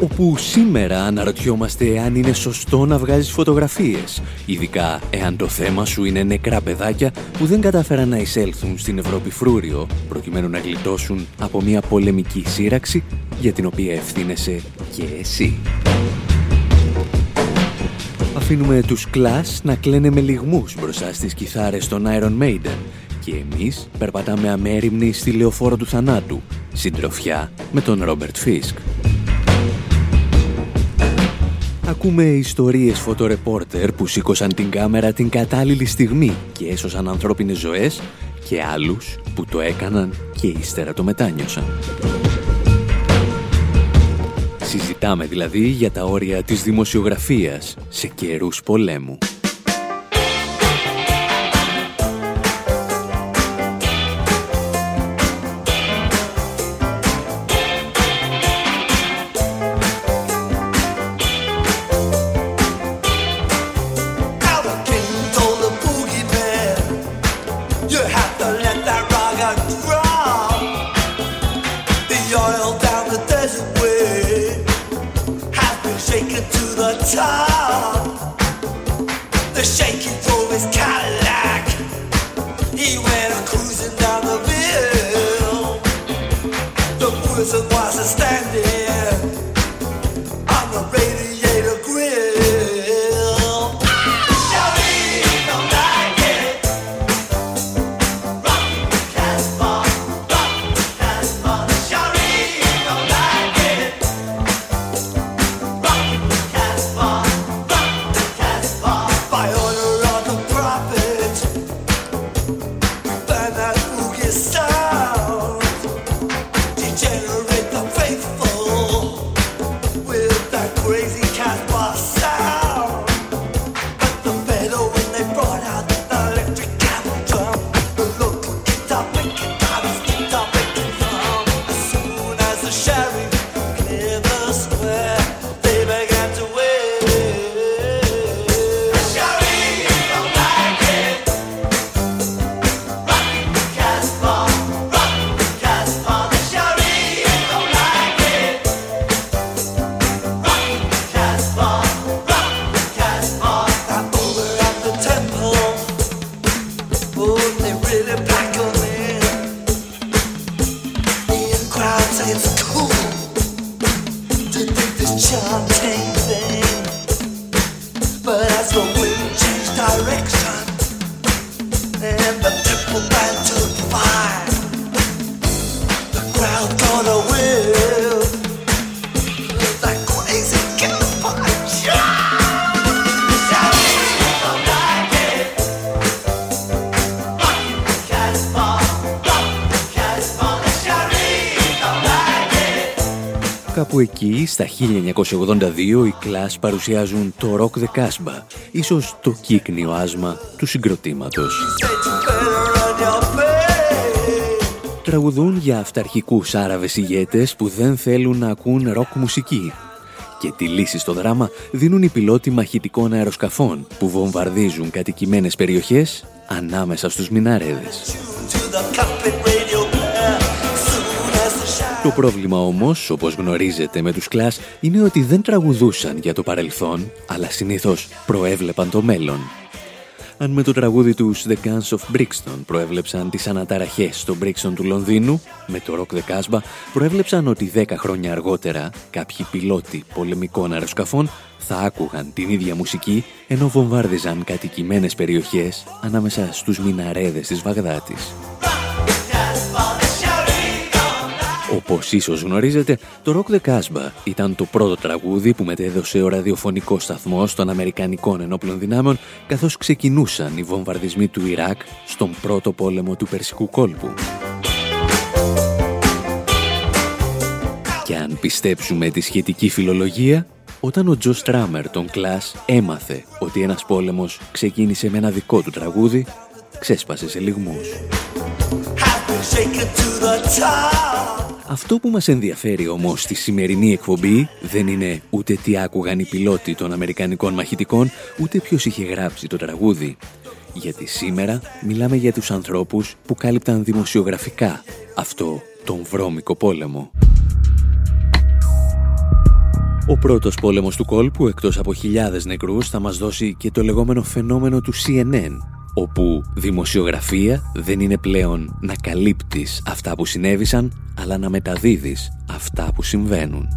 Όπου σήμερα αναρωτιόμαστε αν είναι σωστό να βγάζεις φωτογραφίες, ειδικά εάν το θέμα σου είναι νεκρά παιδάκια που δεν κατάφεραν να εισέλθουν στην Ευρώπη φρούριο, προκειμένου να γλιτώσουν από μια πολεμική σύραξη για την οποία ευθύνεσαι και εσύ. Αφήνουμε τους κλάς να κλαίνε με λιγμούς μπροστά στις κιθάρες των Iron Maiden και εμείς περπατάμε αμέριμνοι στη λεωφόρο του θανάτου, συντροφιά με τον Ρόμπερτ Φίσκ. Ακούμε ιστορίες φωτορεπόρτερ που σήκωσαν την κάμερα την κατάλληλη στιγμή και έσωσαν ανθρώπινες ζωές και άλλους που το έκαναν και ύστερα το μετάνιωσαν. Συζητάμε δηλαδή για τα όρια της δημοσιογραφίας σε καιρούς πολέμου. 1982, οι Clash παρουσιάζουν το Rock the Casbah, ίσως το κύκνιο άσμα του συγκροτήματος. Τραγουδούν για αυταρχικούς Άραβες ηγέτες που δεν θέλουν να ακούν ροκ μουσική. Και τη λύση στο δράμα δίνουν οι πιλότοι μαχητικών αεροσκαφών που βομβαρδίζουν κατοικημένες περιοχές ανάμεσα στους μιναρέδες. Το πρόβλημα όμως, όπως γνωρίζετε με τους κλάς, είναι ότι δεν τραγουδούσαν για το παρελθόν, αλλά συνήθως προέβλεπαν το μέλλον. Αν με το τραγούδι τους The Guns of Brixton προέβλεψαν τις αναταραχές στο Brixton του Λονδίνου, με το Rock the Casbah προέβλεψαν ότι 10 χρόνια αργότερα κάποιοι πιλότοι πολεμικών αεροσκαφών θα άκουγαν την ίδια μουσική ενώ βομβάρδιζαν κατοικημένες περιοχές ανάμεσα στους μιναρέδες της Βαγδάτης. Όπως ίσως γνωρίζετε, το Rock the Casbah ήταν το πρώτο τραγούδι που μετέδωσε ο ραδιοφωνικό σταθμός των Αμερικανικών ενόπλων δυνάμεων καθώς ξεκινούσαν οι βομβαρδισμοί του Ιράκ στον πρώτο πόλεμο του Περσικού κόλπου. Και αν πιστέψουμε τη σχετική φιλολογία, όταν ο Τζο Στράμερ των Κλάς έμαθε ότι ένας πόλεμος ξεκίνησε με ένα δικό του τραγούδι, ξέσπασε σε λιγμούς. Αυτό που μας ενδιαφέρει όμως στη σημερινή εκπομπή δεν είναι ούτε τι άκουγαν οι πιλότοι των Αμερικανικών μαχητικών, ούτε ποιος είχε γράψει το τραγούδι. Γιατί σήμερα μιλάμε για τους ανθρώπους που κάλυπταν δημοσιογραφικά αυτό τον βρώμικο πόλεμο. Ο πρώτος πόλεμος του κόλπου, εκτός από χιλιάδες νεκρούς, θα μας δώσει και το λεγόμενο φαινόμενο του CNN, όπου δημοσιογραφία δεν είναι πλέον να καλύπτεις αυτά που συνέβησαν, αλλά να μεταδίδεις αυτά που συμβαίνουν.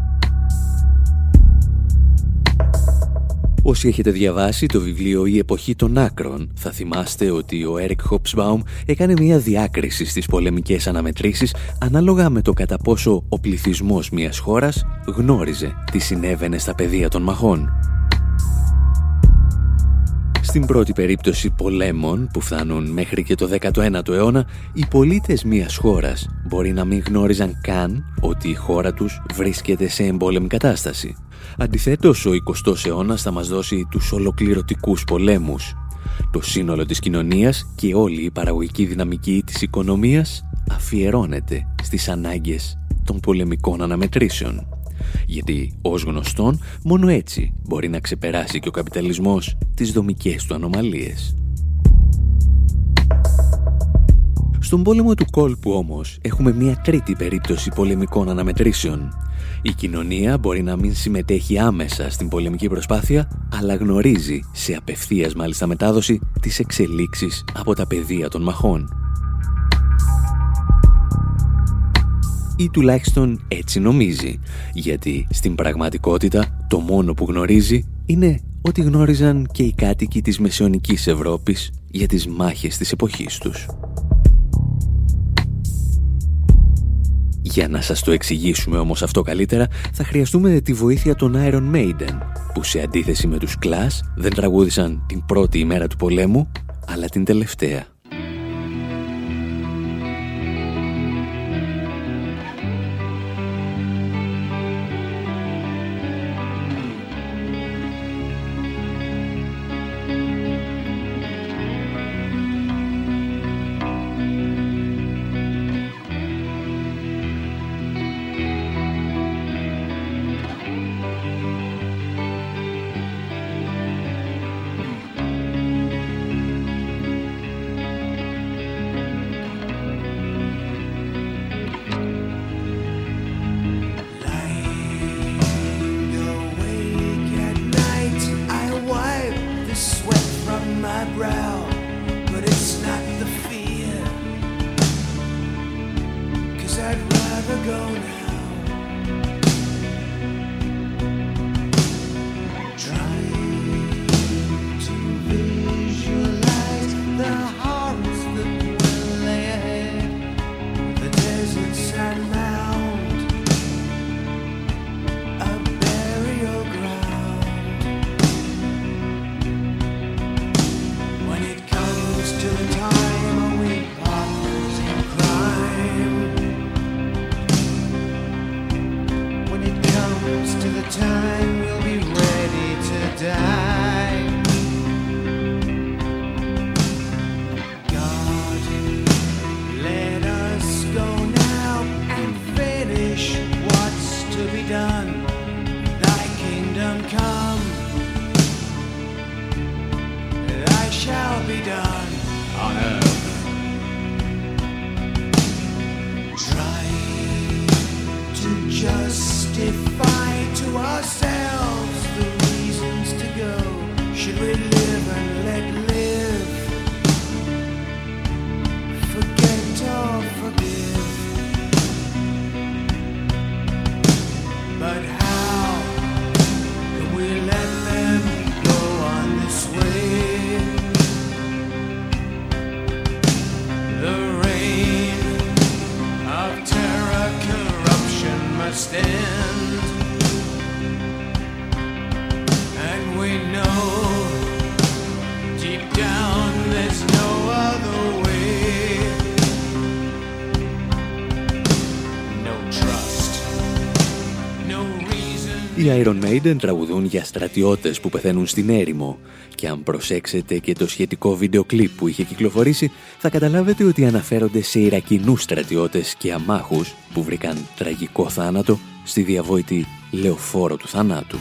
Όσοι έχετε διαβάσει το βιβλίο «Η εποχή των άκρων» θα θυμάστε ότι ο Έρικ Χόψμπαουμ έκανε μια διάκριση στις πολεμικές αναμετρήσεις ανάλογα με το κατά πόσο ο πληθυσμός μιας χώρας γνώριζε τι συνέβαινε στα πεδία των μαχών. Στην πρώτη περίπτωση πολέμων που φτάνουν μέχρι και το 19ο αιώνα, οι πολίτες μιας χώρας μπορεί να μην γνώριζαν καν ότι η χώρα τους βρίσκεται σε εμπόλεμη κατάσταση. Αντιθέτως, ο 20ος αιώνας θα μας δώσει τους ολοκληρωτικούς πολέμους. Το σύνολο της κοινωνίας και όλη η παραγωγική δυναμική της οικονομίας αφιερώνεται στις ανάγκες των πολεμικών αναμετρήσεων. Γιατί, ως γνωστόν, μόνο έτσι μπορεί να ξεπεράσει και ο καπιταλισμός τις δομικές του ανομαλίες. Στον πόλεμο του κόλπου όμως έχουμε μια τρίτη περίπτωση πολεμικών αναμετρήσεων. Η κοινωνία μπορεί να μην συμμετέχει άμεσα στην πολεμική προσπάθεια, αλλά γνωρίζει σε απευθείας μάλιστα μετάδοση τις εξελίξεις από τα πεδία των μαχών. Ή τουλάχιστον έτσι νομίζει, γιατί στην πραγματικότητα το μόνο που γνωρίζει είναι ότι γνώριζαν και οι κάτοικοι της μεσαιωνικής Ευρώπης για τις μάχες της εποχής τους. Για να σας το εξηγήσουμε όμως αυτό καλύτερα, θα χρειαστούμε τη βοήθεια των Iron Maiden, που σε αντίθεση με τους Clash δεν τραγούδησαν την πρώτη ημέρα του πολέμου, αλλά την τελευταία. Οι Iron Maiden τραγουδούν για στρατιώτες που πεθαίνουν στην έρημο και αν προσέξετε και το σχετικό βίντεο κλιπ που είχε κυκλοφορήσει θα καταλάβετε ότι αναφέρονται σε Ιρακινούς στρατιώτες και αμάχους που βρήκαν τραγικό θάνατο στη διαβόητη λεωφόρο του θανάτου.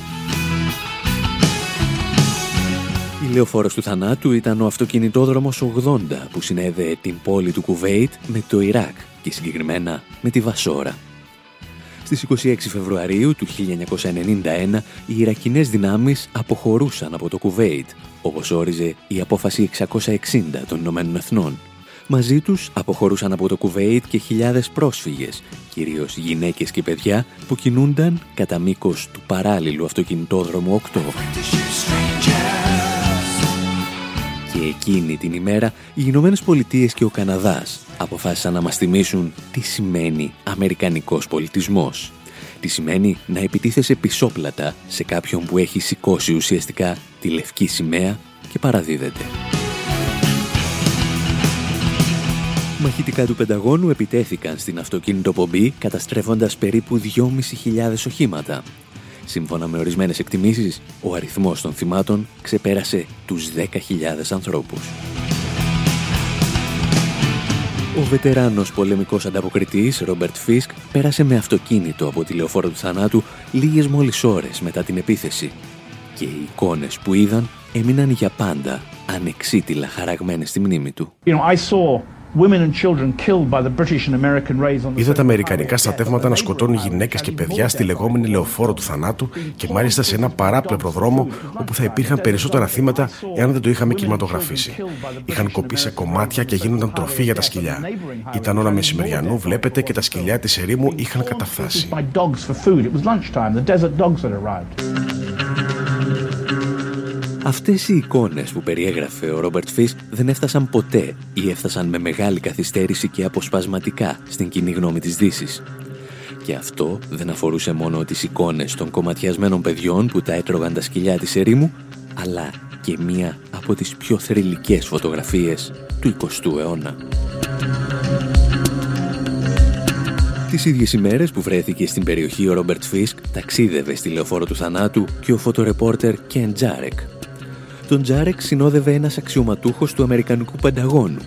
Η λεωφόρος του θανάτου ήταν ο αυτοκινητόδρομος 80 που συνέδεε την πόλη του Κουβέιτ με το Ιράκ και συγκεκριμένα με τη Βασόρα. Στις 26 Φεβρουαρίου του 1991 οι Ιρακινές δυνάμεις αποχωρούσαν από το Κουβέιτ, όπως όριζε η απόφαση 660 των Ηνωμένων Εθνών. Μαζί τους αποχωρούσαν από το Κουβέιτ και χιλιάδες πρόσφυγες, κυρίως γυναίκες και παιδιά που κινούνταν κατά μήκος του παράλληλου αυτοκινητόδρομου 8. Και εκείνη την ημέρα οι Ηνωμένες Πολιτείες και ο Καναδάς αποφάσισαν να μας θυμίσουν τι σημαίνει αμερικανικός πολιτισμός. Τι σημαίνει να επιτίθεσαι πισόπλατα σε κάποιον που έχει σηκώσει ουσιαστικά τη λευκή σημαία και παραδίδεται. Μαχητικά του Πενταγώνου επιτέθηκαν στην αυτοκίνητο πομπή καταστρέφοντας περίπου 2.500 οχήματα. Σύμφωνα με ορισμένες εκτιμήσεις, ο αριθμός των θυμάτων ξεπέρασε τους 10.000 ανθρώπους. Ο βετεράνος πολεμικός ανταποκριτής Ρόμπερτ Φίσκ πέρασε με αυτοκίνητο από τη λεωφόρο του θανάτου λίγες μόλις ώρες μετά την επίθεση και οι εικόνες που είδαν έμειναν για πάντα ανεξίτηλα χαραγμένες στη μνήμη του. You know, Είδα τα Αμερικανικά στρατεύματα να σκοτώνουν γυναίκες και παιδιά στη λεγόμενη λεωφόρο του θανάτου και μάλιστα σε ένα παράπλευρο δρόμο όπου θα υπήρχαν περισσότερα θύματα εάν δεν το είχαμε κινηματογραφήσει. Είχαν κοπεί σε κομμάτια και γίνονταν τροφή για τα σκυλιά. Ήταν ώρα μεσημεριανού, βλέπετε, και τα σκυλιά της ερήμου είχαν καταφτάσει. Αυτές οι εικόνες που περιέγραφε ο Ρόμπερτ Φις δεν έφτασαν ποτέ ή έφτασαν με μεγάλη καθυστέρηση και αποσπασματικά στην κοινή γνώμη της Δύσης. Και αυτό δεν αφορούσε μόνο τις εικόνες των κομματιασμένων παιδιών που τα έτρωγαν τα σκυλιά της ερήμου, αλλά και μία από τις πιο θρηλυκές φωτογραφίες του 20ου αιώνα. Τις ίδιες ημέρες που βρέθηκε στην περιοχή ο Ρόμπερτ Φίσκ ταξίδευε στη λεωφόρο του θανάτου και ο φωτορεπόρτερ Κεν Τζάρεκ, τον Τζάρεκ συνόδευε ένας αξιωματούχος του Αμερικανικού Πενταγώνου.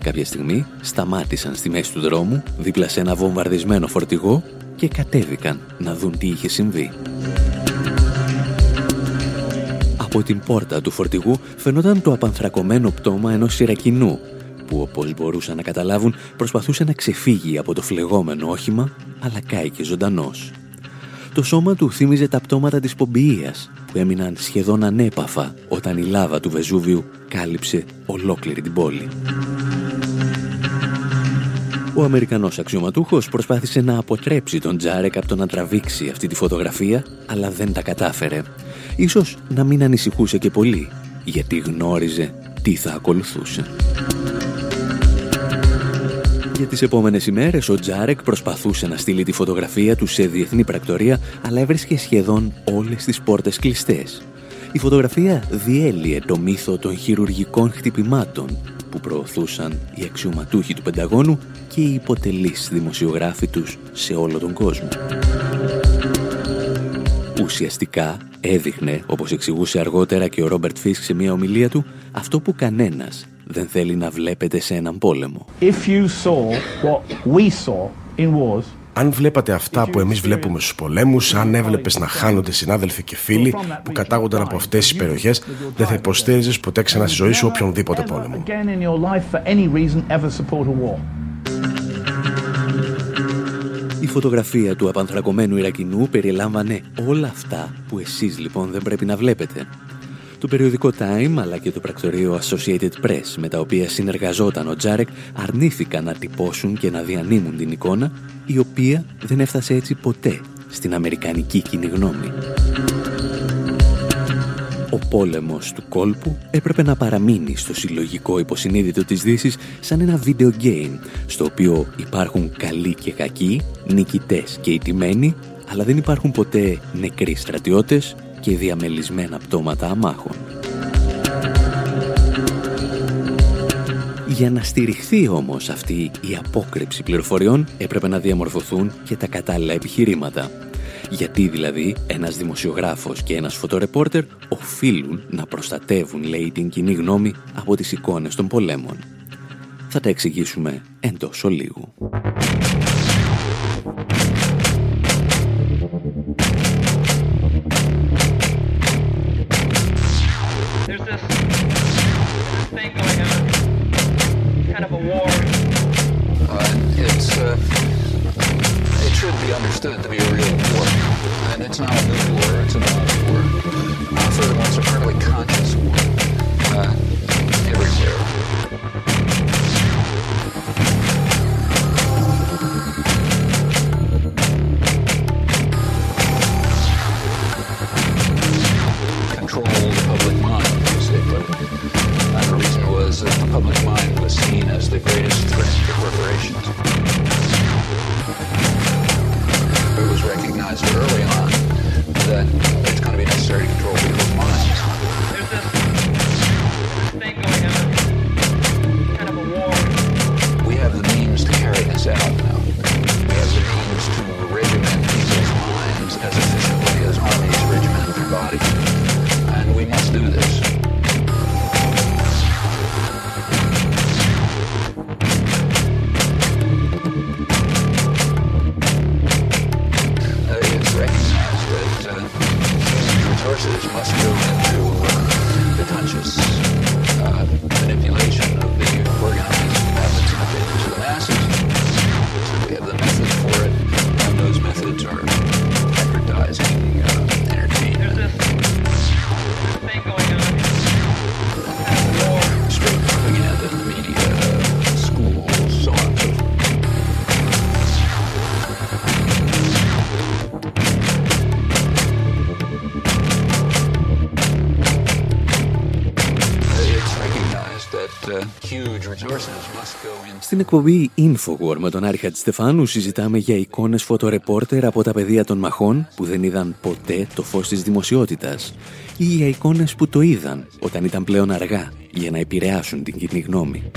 Κάποια στιγμή σταμάτησαν στη μέση του δρόμου, δίπλα σε ένα βομβαρδισμένο φορτηγό και κατέβηκαν να δουν τι είχε συμβεί. Από την πόρτα του φορτηγού φαινόταν το απανθρακωμένο πτώμα ενός Ιρακινού, που όπως μπορούσαν να καταλάβουν προσπαθούσε να ξεφύγει από το φλεγόμενο όχημα, αλλά κάηκε ζωντανός. Το σώμα του θύμιζε τα πτώματα της Πομπιείας, που έμειναν σχεδόν ανέπαφα όταν η λάβα του Βεζούβιου κάλυψε ολόκληρη την πόλη. Ο Αμερικανός αξιωματούχος προσπάθησε να αποτρέψει τον Τζάρεκ από το να τραβήξει αυτή τη φωτογραφία, αλλά δεν τα κατάφερε. Ίσως να μην ανησυχούσε και πολύ, γιατί γνώριζε τι θα ακολουθούσε. Για τις επόμενες ημέρες ο Τζάρεκ προσπαθούσε να στείλει τη φωτογραφία του σε διεθνή πρακτορία, αλλά έβρισκε σχεδόν όλες τις πόρτες κλειστές. Η φωτογραφία διέλυε το μύθο των χειρουργικών χτυπημάτων που προωθούσαν οι αξιωματούχοι του Πενταγώνου και οι υποτελείς δημοσιογράφοι τους σε όλο τον κόσμο. Ουσιαστικά έδειχνε, όπως εξηγούσε αργότερα και ο Ρόμπερτ Φίσκ σε μια ομιλία του, αυτό που κανένας δεν θέλει να βλέπετε σε έναν πόλεμο. αν βλέπατε αυτά που εμείς βλέπουμε στους πολέμους, αν έβλεπες να χάνονται συνάδελφοι και φίλοι που κατάγονταν από αυτές τις περιοχές, δεν θα υποστήριζες ποτέ ξανά στη ζωή σου οποιονδήποτε πόλεμο. Η φωτογραφία του απανθρακωμένου Ιρακινού περιλάμβανε όλα αυτά που εσείς λοιπόν δεν πρέπει να βλέπετε. Το περιοδικό Time αλλά και το πρακτορείο Associated Press με τα οποία συνεργαζόταν ο Τζάρεκ αρνήθηκαν να τυπώσουν και να διανύμουν την εικόνα η οποία δεν έφτασε έτσι ποτέ στην αμερικανική κοινή γνώμη. Ο πόλεμος του κόλπου έπρεπε να παραμείνει στο συλλογικό υποσυνείδητο της Δύσης σαν ένα video game, στο οποίο υπάρχουν καλοί και κακοί, νικητές και ιτημένοι, αλλά δεν υπάρχουν ποτέ νεκροί στρατιώτες και διαμελισμένα πτώματα αμάχων. Για να στηριχθεί όμως αυτή η απόκρυψη πληροφοριών έπρεπε να διαμορφωθούν και τα κατάλληλα επιχειρήματα. Γιατί δηλαδή ένας δημοσιογράφος και ένας φωτορεπόρτερ οφείλουν να προστατεύουν, λέει, την κοινή γνώμη από τις εικόνες των πολέμων. Θα τα εξηγήσουμε εντός ολίγου. Στην εκπομπή Infowar με τον Άρχα Στεφάνου συζητάμε για εικόνες φωτορεπόρτερ από τα πεδία των μαχών που δεν είδαν ποτέ το φως της δημοσιότητας ή για εικόνες που το είδαν όταν ήταν πλέον αργά για να επηρεάσουν την κοινή γνώμη.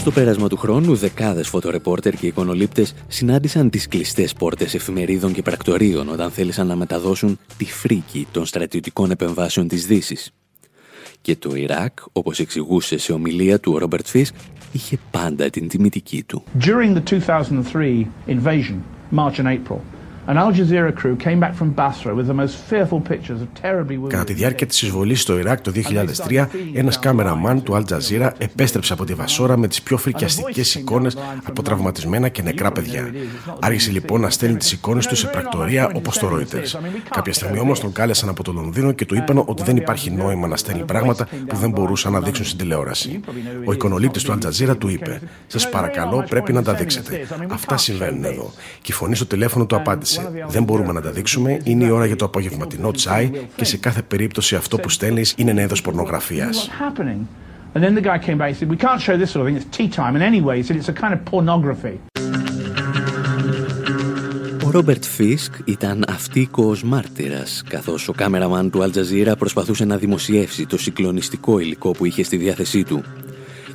Στο πέρασμα του χρόνου, δεκάδες φωτορεπόρτερ και εικονολήπτες συνάντησαν τις κλειστές πόρτες εφημερίδων και πρακτορείων όταν θέλησαν να μεταδώσουν τη φρίκη των στρατιωτικών επεμβάσεων της Δύσης. Και το Ιράκ, όπως εξηγούσε σε ομιλία του ο Ρόμπερτ Φίσκ, είχε πάντα την τιμητική του. During the 2003 invasion, March and April, Κατά τη διάρκεια της εισβολής στο Ιράκ το 2003, ένας κάμεραμαν του Al Jazeera επέστρεψε από τη Βασόρα με τις πιο φρικιαστικές εικόνες από τραυματισμένα και νεκρά παιδιά. Άρχισε λοιπόν να στέλνει τις εικόνες τους σε πρακτορία όπως το Reuters. Κάποια στιγμή όμως τον κάλεσαν από το Λονδίνο και του είπαν ότι δεν υπάρχει νόημα να στέλνει πράγματα που δεν μπορούσαν να δείξουν στην τηλεόραση. Ο εικονολήπτη του Al Jazeera του είπε: Σας παρακαλώ, πρέπει να τα δείξετε. Αυτά συμβαίνουν εδώ. Και η φωνή στο τηλέφωνο του απάντησε. Δεν μπορούμε να τα δείξουμε. Είναι η ώρα για το απογευματινό τσάι και σε κάθε περίπτωση αυτό που στέλνεις είναι ένα είδος πορνογραφίας. Ο Ρόμπερτ Φίσκ ήταν αυτίκος μάρτυρας, καθώς ο κάμεραμαν του Αλτζαζίρα προσπαθούσε να δημοσιεύσει το συγκλονιστικό υλικό που είχε στη διάθεσή του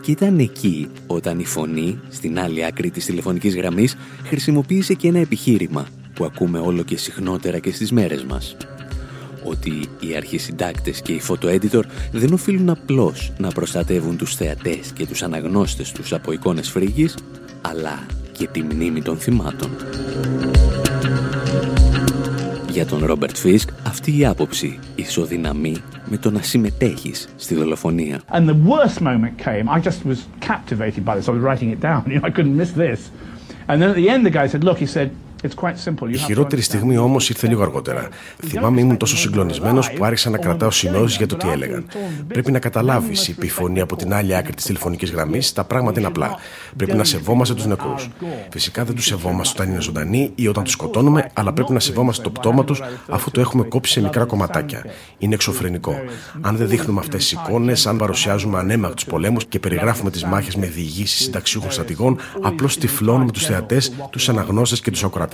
και ήταν εκεί όταν η φωνή, στην άλλη άκρη της τηλεφωνικής γραμμής, χρησιμοποίησε και ένα επιχείρημα που ακούμε όλο και συχνότερα και στις μέρες μας. Ότι οι αρχισυντάκτες και οι φωτοέντιτορ δεν οφείλουν απλώς να προστατεύουν τους θεατές και τους αναγνώστες τους από εικόνες φρίγης, αλλά και τη μνήμη των θυμάτων. Για τον Ρόμπερτ Φίσκ αυτή η άποψη ισοδυναμεί με το να συμμετέχεις στη δολοφονία. And the worst moment came, I just was captivated by this, I was writing it down, you know, I couldn't miss this. And then at the end the guy said, look, he said, η χειρότερη στιγμή όμως ήρθε λίγο αργότερα. Θυμάμαι ήμουν τόσο συγκλονισμένος που άρχισα να κρατάω σημειώσει για το τι έλεγαν. Πρέπει να καταλάβεις, είπε η φωνή από την άλλη άκρη της τηλεφωνικής γραμμής, τα πράγματα είναι απλά. Πρέπει να σεβόμαστε τους νεκρούς. Φυσικά δεν τους σεβόμαστε όταν είναι ζωντανοί ή όταν τους σκοτώνουμε, αλλά πρέπει να σεβόμαστε το πτώμα τους αφού το έχουμε κόψει σε μικρά κομματάκια. Είναι εξωφρενικό. Αν δεν δείχνουμε αυτές τις εικόνες, αν παρουσιάζουμε ανέμαχου του πολέμους και περιγράφουμε τις μάχες με διηγήσεις συνταξιούχων στρατηγών, απλώ τυφλώνουμε του θεατέ, του αναγνώστε και τους ακροατέ.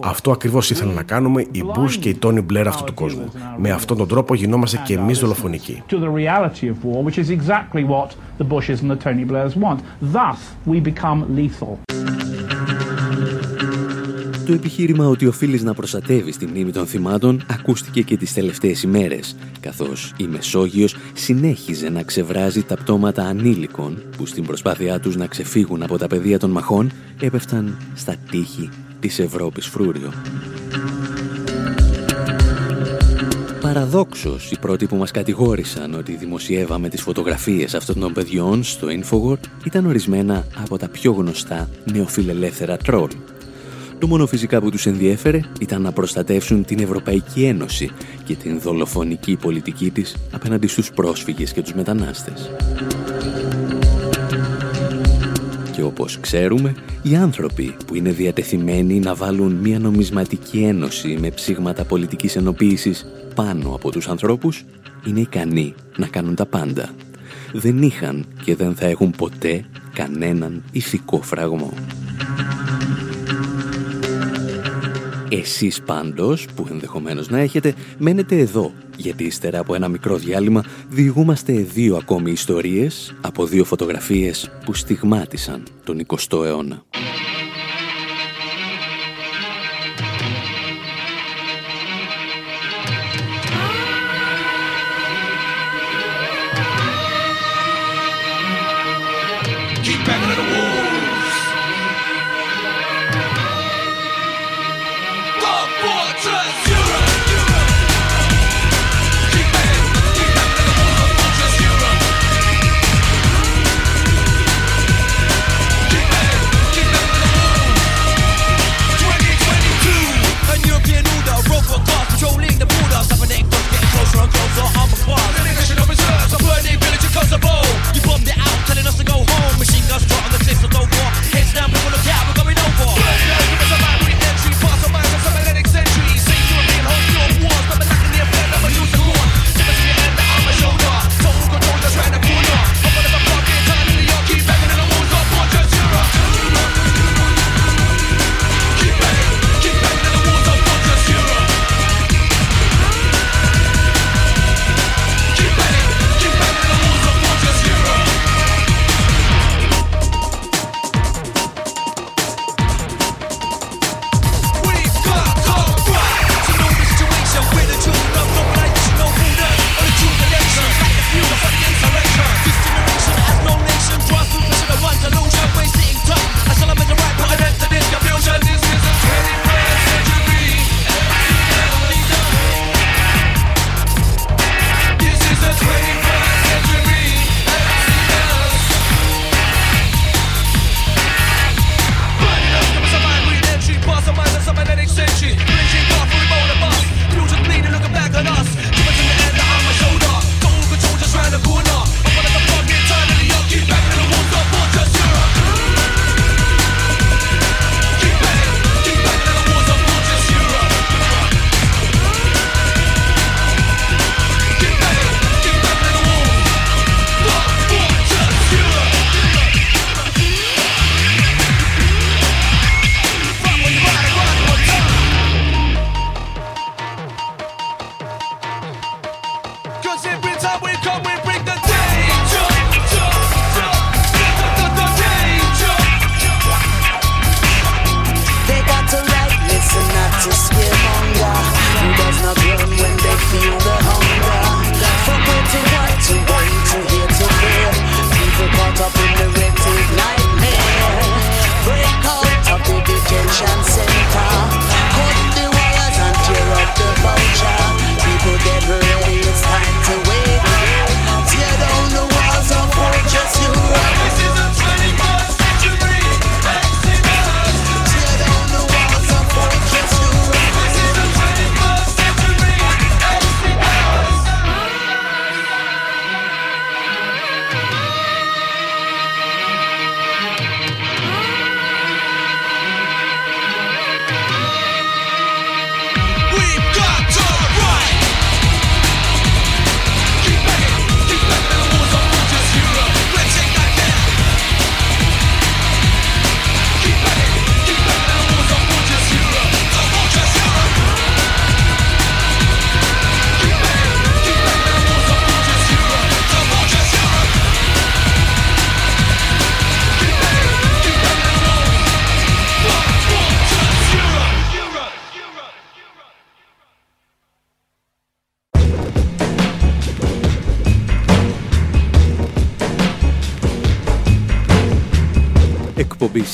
Αυτό ακριβώς ήθελαν να κάνουμε οι Μπούς και οι Τόνι Μπλερ αυτού του κόσμου. Με αυτόν τον τρόπο γινόμαστε και εμείς δολοφονικοί. επιχείρημα ότι οφείλεις να προστατεύεις τη μνήμη των θυμάτων ακούστηκε και τις τελευταίες ημέρες, καθώς η Μεσόγειος συνέχιζε να ξεβράζει τα πτώματα ανήλικων που στην προσπάθειά τους να ξεφύγουν από τα πεδία των μαχών έπεφταν στα τείχη της Ευρώπης φρούριο. Παραδόξως, οι πρώτοι που μας κατηγόρησαν ότι δημοσιεύαμε τις φωτογραφίες αυτών των παιδιών στο Infowar ήταν ορισμένα από τα πιο γνωστά νεοφιλελεύθερα τρόλ. Το μόνο φυσικά που τους ενδιέφερε ήταν να προστατεύσουν την Ευρωπαϊκή Ένωση και την δολοφονική πολιτική της απέναντι στους πρόσφυγες και τους μετανάστες. Και όπως ξέρουμε, οι άνθρωποι που είναι διατεθειμένοι να βάλουν μια νομισματική ένωση με ψήγματα πολιτικής ενοποίησης πάνω από τους ανθρώπους είναι ικανοί να κάνουν τα πάντα. Δεν είχαν και δεν θα έχουν ποτέ κανέναν ηθικό φραγμό. Εσείς πάντως, που ενδεχομένως να έχετε, μένετε εδώ, γιατί ύστερα από ένα μικρό διάλειμμα διηγούμαστε δύο ακόμη ιστορίες από δύο φωτογραφίες που στιγμάτισαν τον 20ο αιώνα.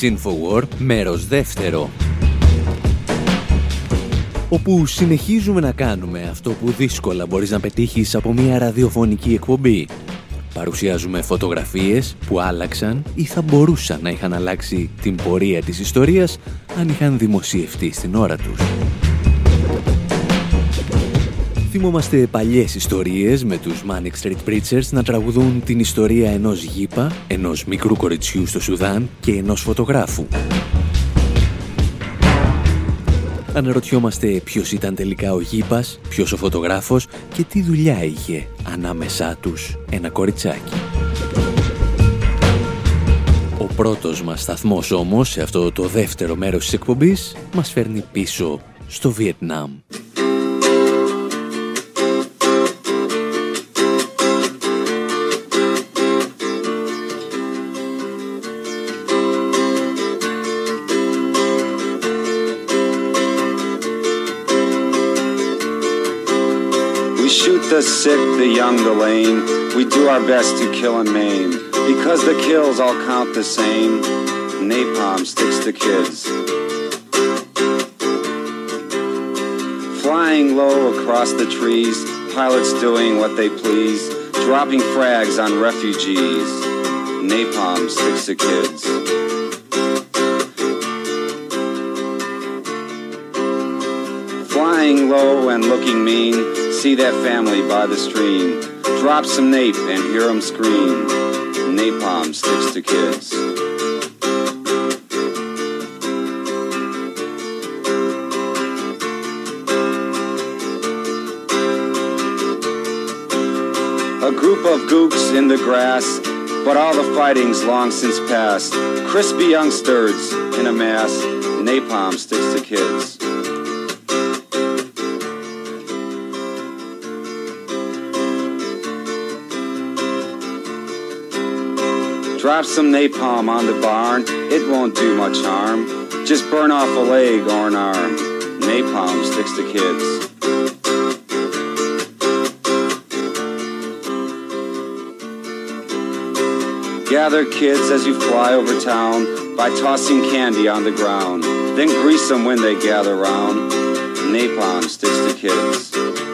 Infowar, μέρος δεύτερο. Όπου συνεχίζουμε να κάνουμε αυτό που δύσκολα μπορείς να πετύχεις από μια ραδιοφωνική εκπομπή. Παρουσιάζουμε φωτογραφίες που άλλαξαν ή θα μπορούσαν να είχαν αλλάξει την πορεία της ιστορίας αν είχαν δημοσιευτεί στην ώρα τους. Θυμόμαστε παλιές ιστορίες με τους Manic Street Preachers να τραγουδούν την ιστορία ενός γήπα, ενός μικρού κοριτσιού στο Σουδάν και ενός φωτογράφου. Αναρωτιόμαστε ποιος ήταν τελικά ο γήπας, ποιος ο φωτογράφος και τι δουλειά είχε ανάμεσά τους ένα κοριτσάκι. Ο πρώτος μας σταθμός όμως σε αυτό το δεύτερο μέρος της εκπομπής μας φέρνει πίσω στο Βιετνάμ. Sick, the young, the lame. We do our best to kill and maim. Because the kills all count the same. Napalm sticks to kids. Flying low across the trees, pilots doing what they please, dropping frags on refugees. Napalm sticks to kids. Flying low and looking mean, see that family by the stream. Drop some nape and hear them scream. Napalm sticks to kids. A group of gooks in the grass, but all the fighting's long since past. Crispy youngsters in a mass, napalm sticks to kids. Drop some napalm on the barn, it won't do much harm. Just burn off a leg or an arm. Napalm sticks to kids. Gather kids as you fly over town by tossing candy on the ground. Then grease them when they gather round. Napalm sticks to kids.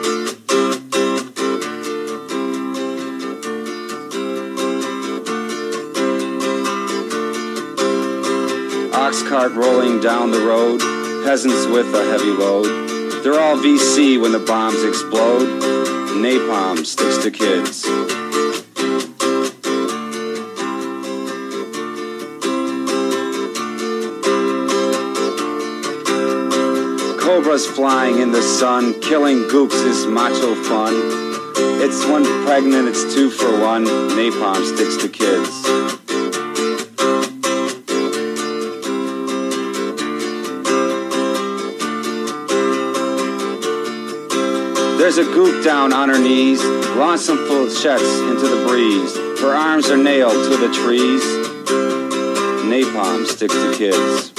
Cart rolling down the road, peasants with a heavy load. They're all VC when the bombs explode. Napalm sticks to kids. Cobras flying in the sun, killing gooks is macho fun. It's one pregnant, it's two for one. Napalm sticks to kids. A goop down on her knees, some checks into the breeze. Her arms are nailed to the trees. Napalm sticks to kids.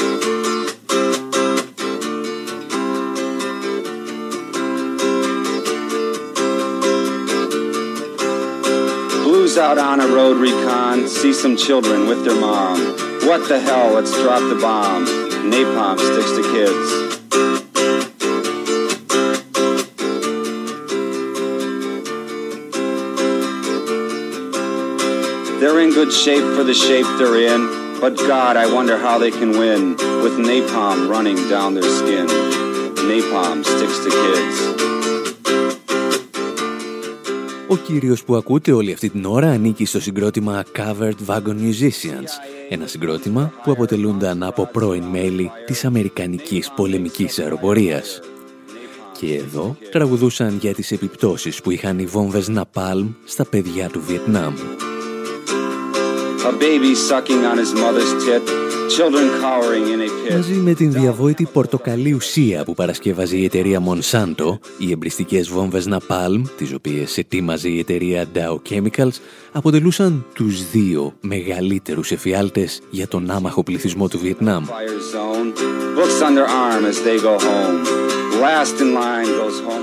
Blues out on a road recon, see some children with their mom. What the hell, let's drop the bomb. Napalm sticks to kids. Good shape for the shape they're in, but God, I wonder how they can win with napalm running down their skin. Napalm sticks to kids. Ο κύριος που ακούτε όλη αυτή την ώρα ανήκει στο συγκρότημα Covered Wagon Musicians, ένα συγκρότημα που αποτελούνταν από πρώην μέλη της Αμερικανικής πολεμικής αεροπορίας. Και εδώ τραγουδούσαν για τις επιπτώσεις που είχαν οι βόμβες Napalm στα παιδιά του Βιετνάμ. Μαζί με την διαβόητη πορτοκαλί ουσία που παρασκεύαζε η εταιρεία Monsanto, οι εμπριστικές βόμβες Napalm, τις οποίες ετοίμαζε η εταιρεία Dow Chemicals, αποτελούσαν τους δύο μεγαλύτερους εφιάλτες για τον άμαχο πληθυσμό του Βιετνάμ.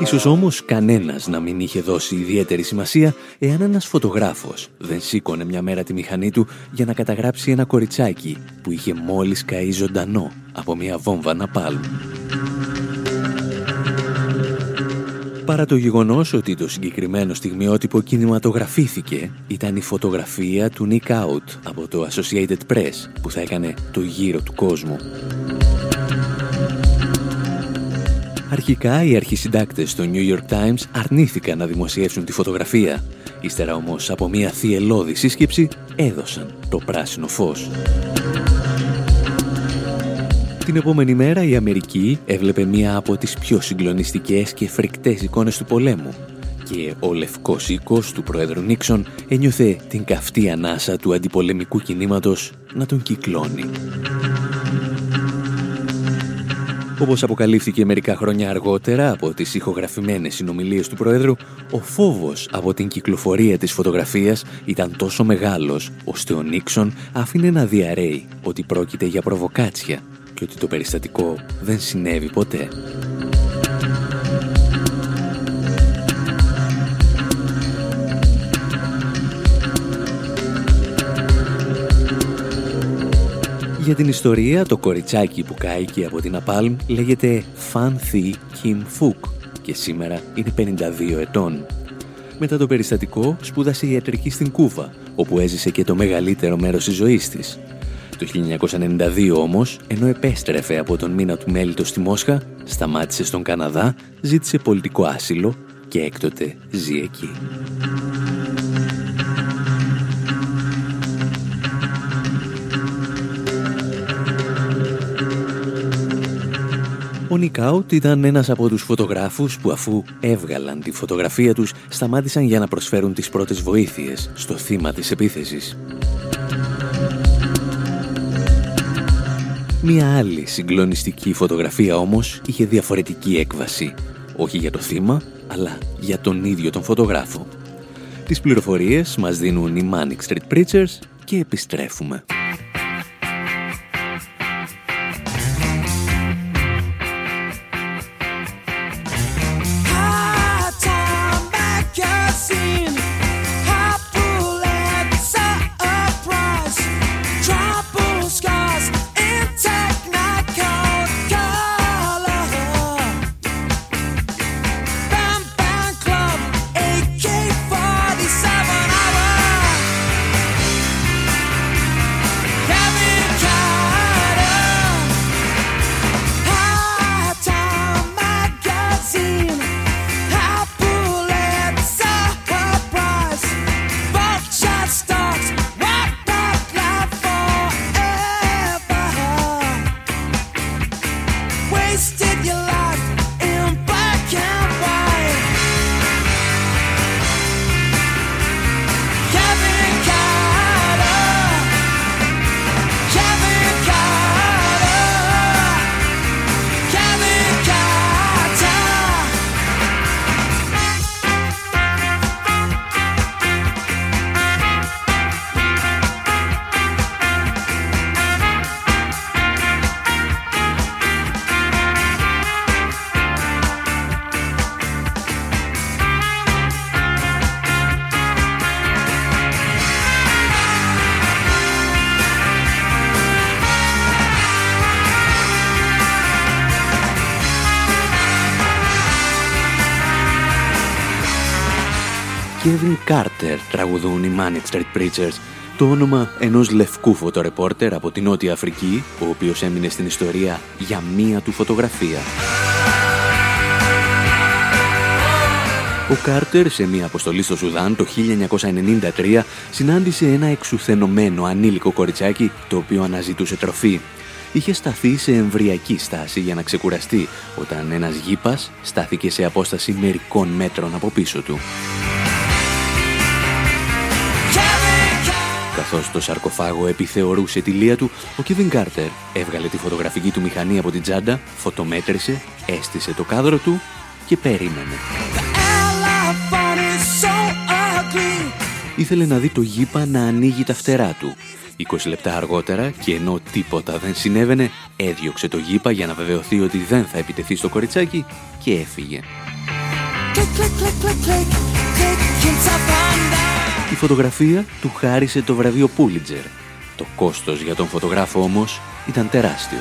Ίσως όμως κανένας να μην είχε δώσει ιδιαίτερη σημασία εάν ένας φωτογράφος δεν σήκωνε μια μέρα τη μηχανή του για να καταγράψει ένα κοριτσάκι που είχε μόλις καεί ζωντανό από μια βόμβα ναπάλμ. Παρά το γεγονός ότι το συγκεκριμένο στιγμιότυπο κινηματογραφήθηκε, ήταν η φωτογραφία του Nick Out από το Associated Press που θα έκανε το γύρο του κόσμου. Αρχικά οι αρχισυντάκτες στο New York Times αρνήθηκαν να δημοσιεύσουν τη φωτογραφία. Ύστερα όμως από μια θυελώδη σύσκεψη έδωσαν το πράσινο φως. Την επόμενη μέρα η Αμερική έβλεπε μία από τις πιο συγκλονιστικές και φρικτές εικόνες του πολέμου και ο λευκός οίκος του Πρόεδρου Νίξον ένιωθε την καυτή ανάσα του αντιπολεμικού κινήματος να τον κυκλώνει. Όπως αποκαλύφθηκε μερικά χρόνια αργότερα από τις ηχογραφημένες συνομιλίες του Πρόεδρου, ο φόβος από την κυκλοφορία της φωτογραφίας ήταν τόσο μεγάλος, ώστε ο Νίξον άφηνε να διαρρέει ότι πρόκειται για προβοκάτσια και ότι το περιστατικό δεν συνέβη ποτέ. Για την ιστορία, το κοριτσάκι που κάηκε από την Απάλμ λέγεται Φαν Θη Κιμ Φουκ και σήμερα είναι 52 ετών. Μετά το περιστατικό σπούδασε ιατρική στην Κούβα, όπου έζησε και το μεγαλύτερο μέρος της ζωής της. Το 1992 όμως, ενώ επέστρεφε από τον μήνα του μέλητο στη Μόσχα, σταμάτησε στον Καναδά, ζήτησε πολιτικό άσυλο και έκτοτε ζει εκεί. Ο Νικάουτ ήταν ένας από τους φωτογράφους που αφού έβγαλαν τη φωτογραφία τους σταμάτησαν για να προσφέρουν τις πρώτες βοήθειες στο θύμα της επίθεσης. Μία άλλη συγκλονιστική φωτογραφία όμως είχε διαφορετική έκβαση. Όχι για το θύμα, αλλά για τον ίδιο τον φωτογράφο. Τις πληροφορίες μας δίνουν οι Manic Street Preachers και επιστρέφουμε. Kevin Carter τραγουδούν οι Manic Street Preachers, το όνομα ενός λευκού φωτορεπόρτερ από την Νότια Αφρική, ο οποίος έμεινε στην ιστορία για μία του φωτογραφία. Ο Κάρτερ σε μια αποστολή στο Σουδάν το 1993 συνάντησε ένα εξουθενωμένο ανήλικο κοριτσάκι το οποίο αναζητούσε τροφή. Είχε σταθεί σε εμβριακή στάση για να ξεκουραστεί όταν ένας γήπας στάθηκε σε απόσταση μερικών μέτρων από πίσω του. Καθώς το σαρκοφάγο επιθεωρούσε τη λία του, ο Κίβιν Κάρτερ έβγαλε τη φωτογραφική του μηχανή από την τσάντα, φωτομέτρησε, έστησε το κάδρο του και περίμενε. Ήθελε να δει το γήπα να ανοίγει τα φτερά του 20 λεπτά αργότερα και ενώ τίποτα δεν συνέβαινε, έδιωξε το γήπα για να βεβαιωθεί ότι δεν θα επιτεθεί στο κοριτσάκι και έφυγε. Η φωτογραφία του χάρισε το βραβείο Πούλιτζερ. Το κόστος για τον φωτογράφο όμως ήταν τεράστιο.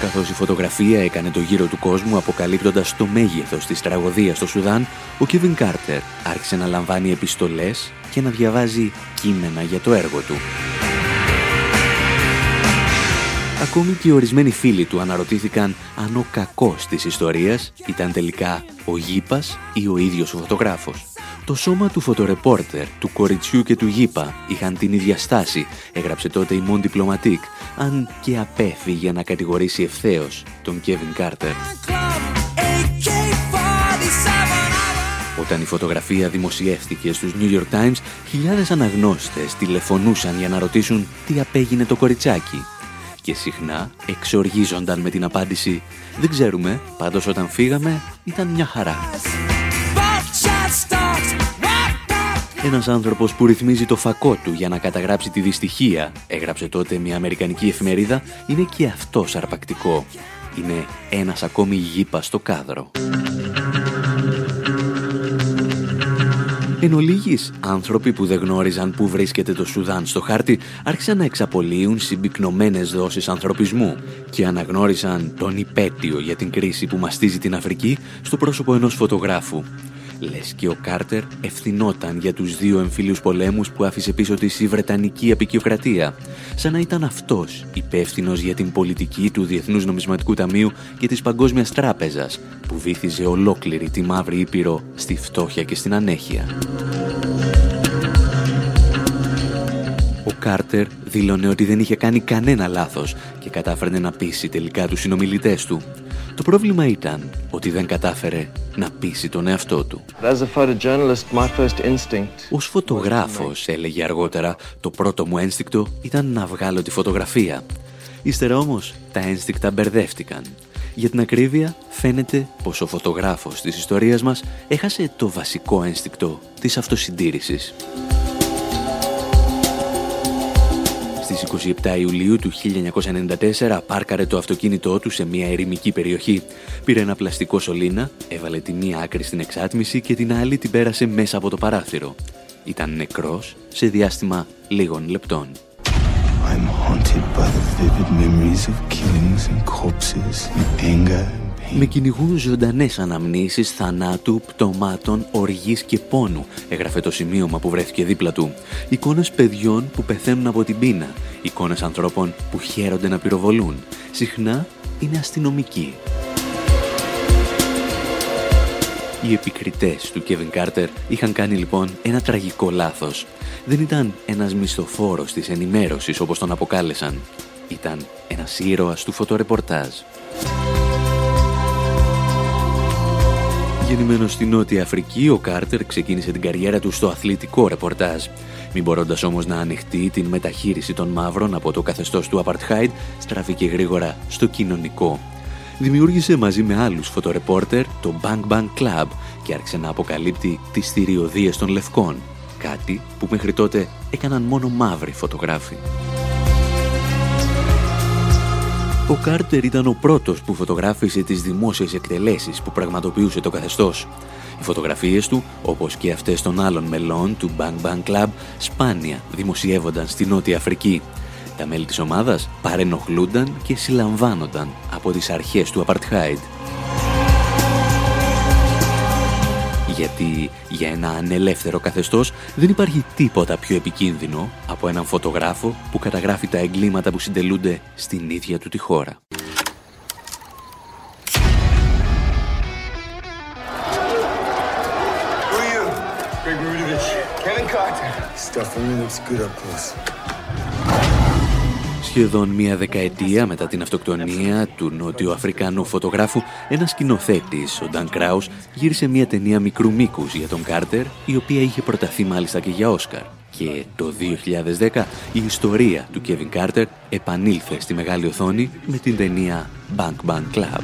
Καθώς η φωτογραφία έκανε το γύρο του κόσμου αποκαλύπτοντας το μέγεθος της τραγωδίας στο Σουδάν, ο Κίβιν Κάρτερ άρχισε να λαμβάνει επιστολές και να διαβάζει κείμενα για το έργο του. Ακόμη και οι ορισμένοι φίλοι του αναρωτήθηκαν αν ο κακός της ιστορίας ήταν τελικά ο Γήπας ή ο ίδιος ο φωτογράφος. Το σώμα του φωτορεπόρτερ, του κοριτσιού και του Γήπα είχαν την ίδια στάση, έγραψε τότε η Μον Diplomatique, αν και απέφυγε να κατηγορήσει ευθέως τον Κέβιν Κάρτερ. Όταν η φωτογραφία δημοσιεύτηκε στους New York Times, χιλιάδες αναγνώστες τηλεφωνούσαν για να ρωτήσουν τι απέγινε το κοριτσάκι και συχνά εξοργίζονταν με την απάντηση «Δεν ξέρουμε, πάντως όταν φύγαμε ήταν μια χαρά». Ένας άνθρωπος που ρυθμίζει το φακό του για να καταγράψει τη δυστυχία, έγραψε τότε μια αμερικανική εφημερίδα, είναι και αυτός αρπακτικό. Είναι ένας ακόμη γήπας στο κάδρο. Εν ολίγης, άνθρωποι που δεν γνώριζαν που βρίσκεται το Σουδάν στο χάρτη άρχισαν να εξαπολύουν συμπυκνωμένες δόσεις ανθρωπισμού και αναγνώρισαν τον υπέτειο για την κρίση που μαστίζει την Αφρική στο πρόσωπο ενός φωτογράφου. Λες και ο Κάρτερ ευθυνόταν για τους δύο εμφύλιους πολέμους που άφησε πίσω της η Βρετανική απεικιοκρατία, σαν να ήταν αυτός υπεύθυνος για την πολιτική του Διεθνούς Νομισματικού Ταμείου και της Παγκόσμιας Τράπεζας, που βήθιζε ολόκληρη τη Μαύρη Ήπειρο στη φτώχεια και στην ανέχεια. Ο Κάρτερ δήλωνε ότι δεν είχε κάνει κανένα λάθος και κατάφερνε να πείσει τελικά τους συνομιλητές του. Το πρόβλημα ήταν ότι δεν κατάφερε να πείσει τον εαυτό του. Ως φωτογράφος, έλεγε αργότερα, το πρώτο μου ένστικτο ήταν να βγάλω τη φωτογραφία. Ύστερα όμως τα ένστικτα μπερδεύτηκαν. Για την ακρίβεια φαίνεται πως ο φωτογράφος της ιστορίας μας έχασε το βασικό ένστικτο της αυτοσυντήρησης. Στις 27 Ιουλίου του 1994 πάρκαρε το αυτοκίνητό του σε μια ερημική περιοχή. Πήρε ένα πλαστικό σωλήνα, έβαλε τη μία άκρη στην εξάτμιση και την άλλη την πέρασε μέσα από το παράθυρο. Ήταν νεκρός σε διάστημα λίγων λεπτών. I'm haunted by the vivid memories of killings and corpses and anger με κυνηγούν ζωντανές αναμνήσεις θανάτου, πτωμάτων, οργής και πόνου, έγραφε το σημείωμα που βρέθηκε δίπλα του. Εικόνες παιδιών που πεθαίνουν από την πείνα, εικόνες ανθρώπων που χαίρονται να πυροβολούν. Συχνά είναι αστυνομικοί. Οι επικριτές του Κέβιν Κάρτερ είχαν κάνει λοιπόν ένα τραγικό λάθος. Δεν ήταν ένας μισθοφόρος της ενημέρωσης όπως τον αποκάλεσαν. Ήταν ένας ήρωας του φωτορεπορτάζ. Γεννημένος στη Νότια Αφρική, ο Κάρτερ ξεκίνησε την καριέρα του στο αθλητικό ρεπορτάζ. Μην μπορώντας όμως να ανοιχτεί την μεταχείριση των μαύρων από το καθεστώς του Apartheid, στράφηκε γρήγορα στο κοινωνικό. Δημιούργησε μαζί με άλλους φωτορεπόρτερ το Bang Bang Club και άρχισε να αποκαλύπτει τις θηριωδίες των λευκών, κάτι που μέχρι τότε έκαναν μόνο μαύροι φωτογράφοι. Ο Κάρτερ ήταν ο πρώτος που φωτογράφησε τις δημόσιες εκτελέσεις που πραγματοποιούσε το καθεστώς. Οι φωτογραφίες του, όπως και αυτές των άλλων μελών του Bang Bang Club, σπάνια δημοσιεύονταν στη Νότια Αφρική. Τα μέλη της ομάδας παρενοχλούνταν και συλλαμβάνονταν από τις αρχές του Apartheid. Γιατί για ένα ανελεύθερο καθεστώς δεν υπάρχει τίποτα πιο επικίνδυνο από έναν φωτογράφο που καταγράφει τα εγκλήματα που συντελούνται στην ίδια του τη χώρα. Stuff for me looks good up close. Σχεδόν μία δεκαετία μετά την αυτοκτονία του νότιο Αφρικανού φωτογράφου, ένας σκηνοθέτης, ο Νταν Κράους, γύρισε μία ταινία μικρού μήκους για τον Κάρτερ, η οποία είχε προταθεί μάλιστα και για Όσκαρ. Και το 2010 η ιστορία του Κέβιν Κάρτερ επανήλθε στη μεγάλη οθόνη με την ταινία Bank Bank Club.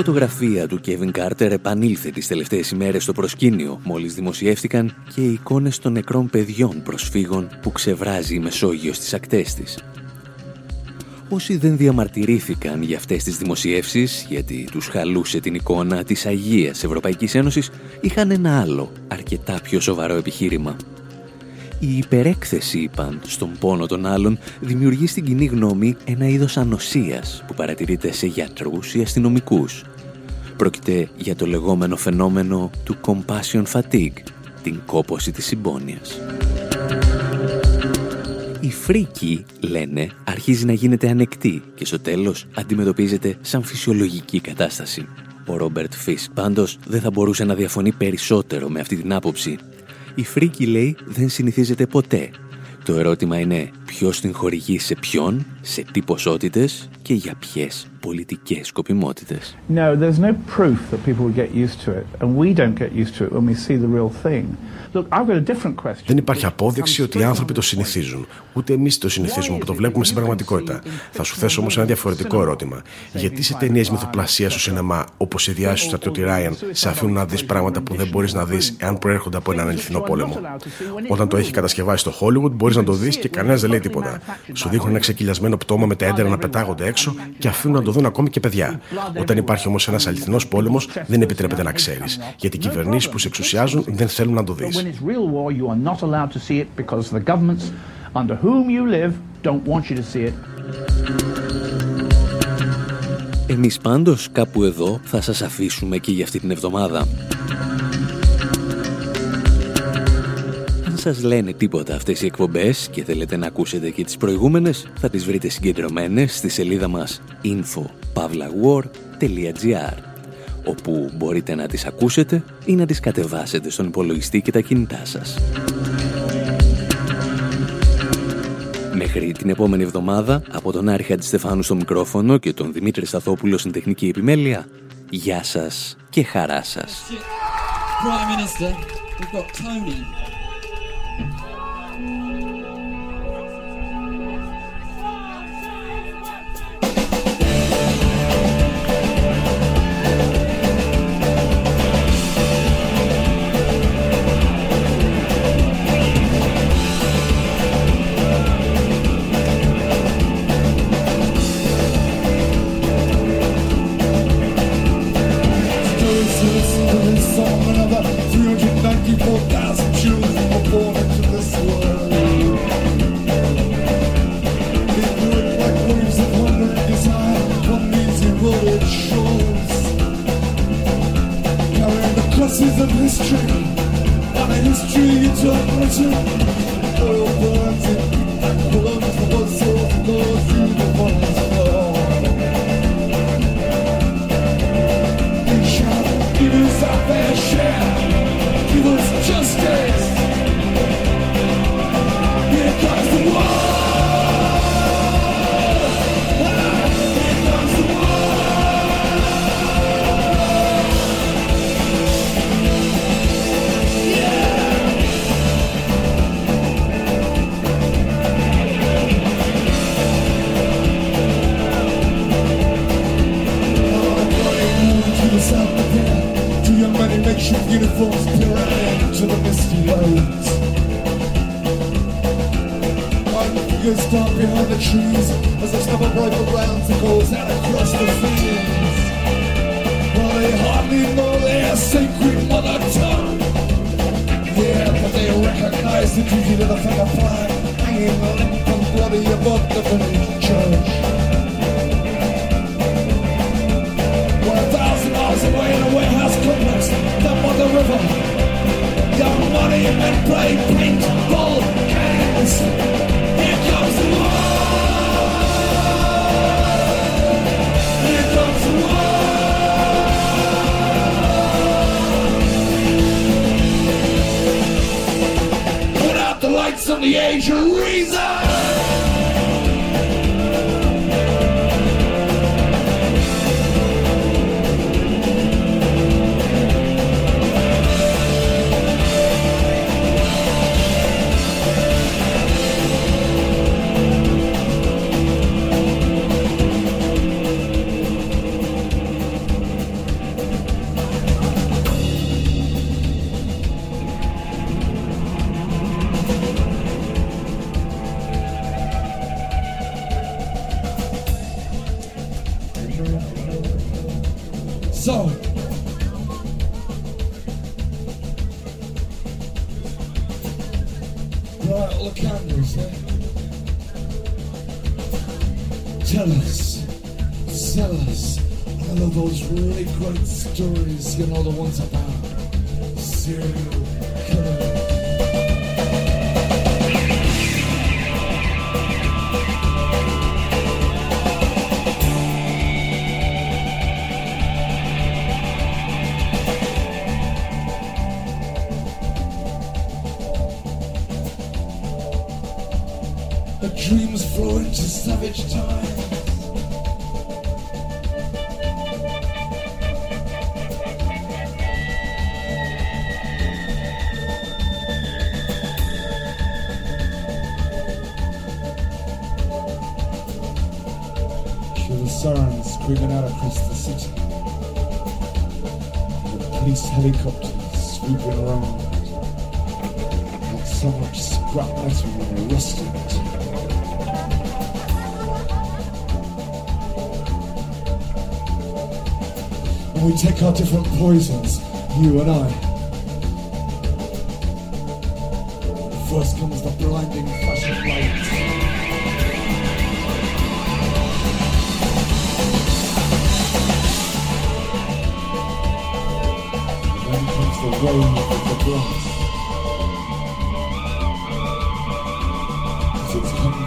Φωτογραφία του Κέβιν Κάρτερ επανήλθε τις τελευταίες ημέρες στο προσκήνιο μόλις δημοσιεύτηκαν και οι εικόνες των νεκρών παιδιών προσφύγων που ξεβράζει η Μεσόγειος στις ακτές της. Όσοι δεν διαμαρτυρήθηκαν για αυτές τις δημοσιεύσεις, γιατί τους χαλούσε την εικόνα της Αγίας Ευρωπαϊκής Ένωσης, είχαν ένα άλλο, αρκετά πιο σοβαρό επιχείρημα. Η υπερέκθεση, είπαν, στον πόνο των άλλων δημιουργεί στην κοινή γνώμη ένα είδος ανοσίας που παρατηρείται σε γιατρούς ή αστυνομικούς. Πρόκειται για το λεγόμενο φαινόμενο του compassion fatigue, την κόποση της συμπόνιας. Η φρίκη, λένε, αρχίζει να γίνεται ανεκτή και στο τέλος αντιμετωπίζεται σαν φυσιολογική κατάσταση. Ο Ρόμπερτ Φίσκ πάντως δεν θα μπορούσε να διαφωνεί περισσότερο με αυτή την άποψη η φρίκη, λέει, δεν συνηθίζεται ποτέ. Το ερώτημα είναι ποιος την χορηγεί σε ποιον, σε τι ποσότητες και για ποιες πολιτικές σκοπιμότητες; No, there's no proof that people will get used to it. And we don't get used to it when we see the real thing. Δεν υπάρχει απόδειξη ότι οι άνθρωποι το συνηθίζουν. Ούτε εμείς το συνηθίζουμε που το βλέπουμε στην πραγματικότητα. Θα σου θέσω όμως ένα διαφορετικό ερώτημα. Γιατί σε ταινίες μυθοπλασίας στο σινεμά, όπως η διάσει του στρατιώτη Ράιαν, σε αφήνουν να δεις πράγματα που δεν μπορείς να δεις εάν προέρχονται από έναν αληθινό πόλεμο; Όταν το έχει κατασκευάσει στο Hollywood, μπορείς να το δεις και κανένας δεν λέει τίποτα. Σου δείχνουν ένα ξεκυλιασμένο πτώμα με τα έντερα να πετάγονται έξω και αφήνουν να το δουν ακόμη και παιδιά. Όταν υπάρχει όμως ένας αληθινός πόλεμος, δεν επιτρέπεται να ξέρεις. Γιατί οι κυβερνήσεις που σε εξουσιάζουν δεν θέλουν να το δεις when it's real war, you are not allowed to see it because the governments under whom you live don't want you to see it. Εμείς πάντως κάπου εδώ θα σας αφήσουμε και για αυτή την εβδομάδα. Σας λένε τίποτα αυτές οι εκπομπές και θέλετε να ακούσετε και τις προηγούμενες, θα τις βρείτε συγκεντρωμένες στη σελίδα μας info.pavlawar.gr όπου μπορείτε να τις ακούσετε ή να τις κατεβάσετε στον υπολογιστή και τα κινητά σας. Μέχρι την επόμενη εβδομάδα, από τον Άρη Χατζηστεφάνου στο μικρόφωνο και τον Δημήτρη Σταθόπουλο στην τεχνική επιμέλεια, γεια σας και χαρά σας. light you know, the ones about so much scrap metal when they're rusted. and we take our different poisons, you and I. First comes the blinding flash of light. Then comes the wave of the glass.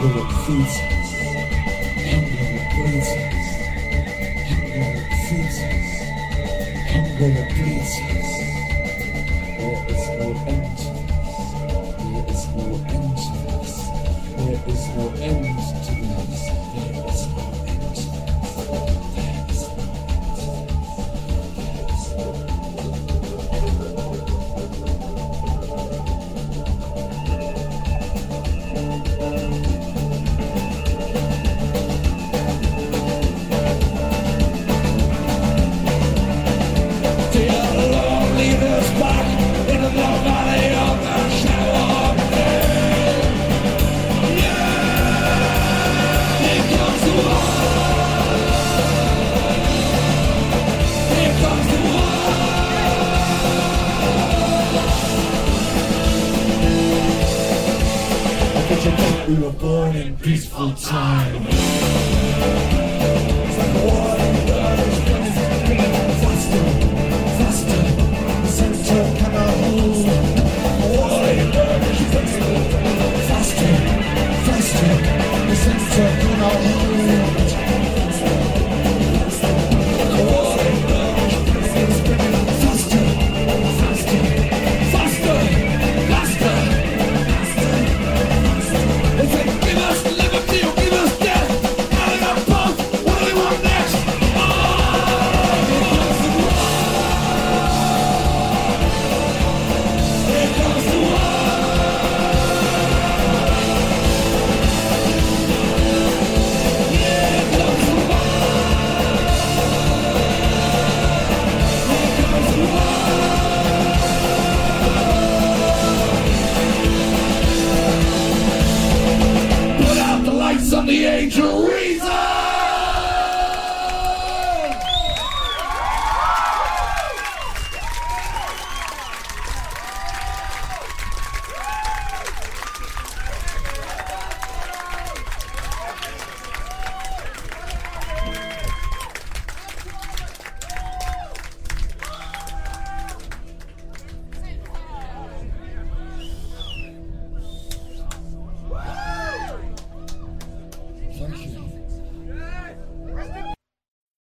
Angry princess. Angry princess. Angry princess. Angry princess. the time.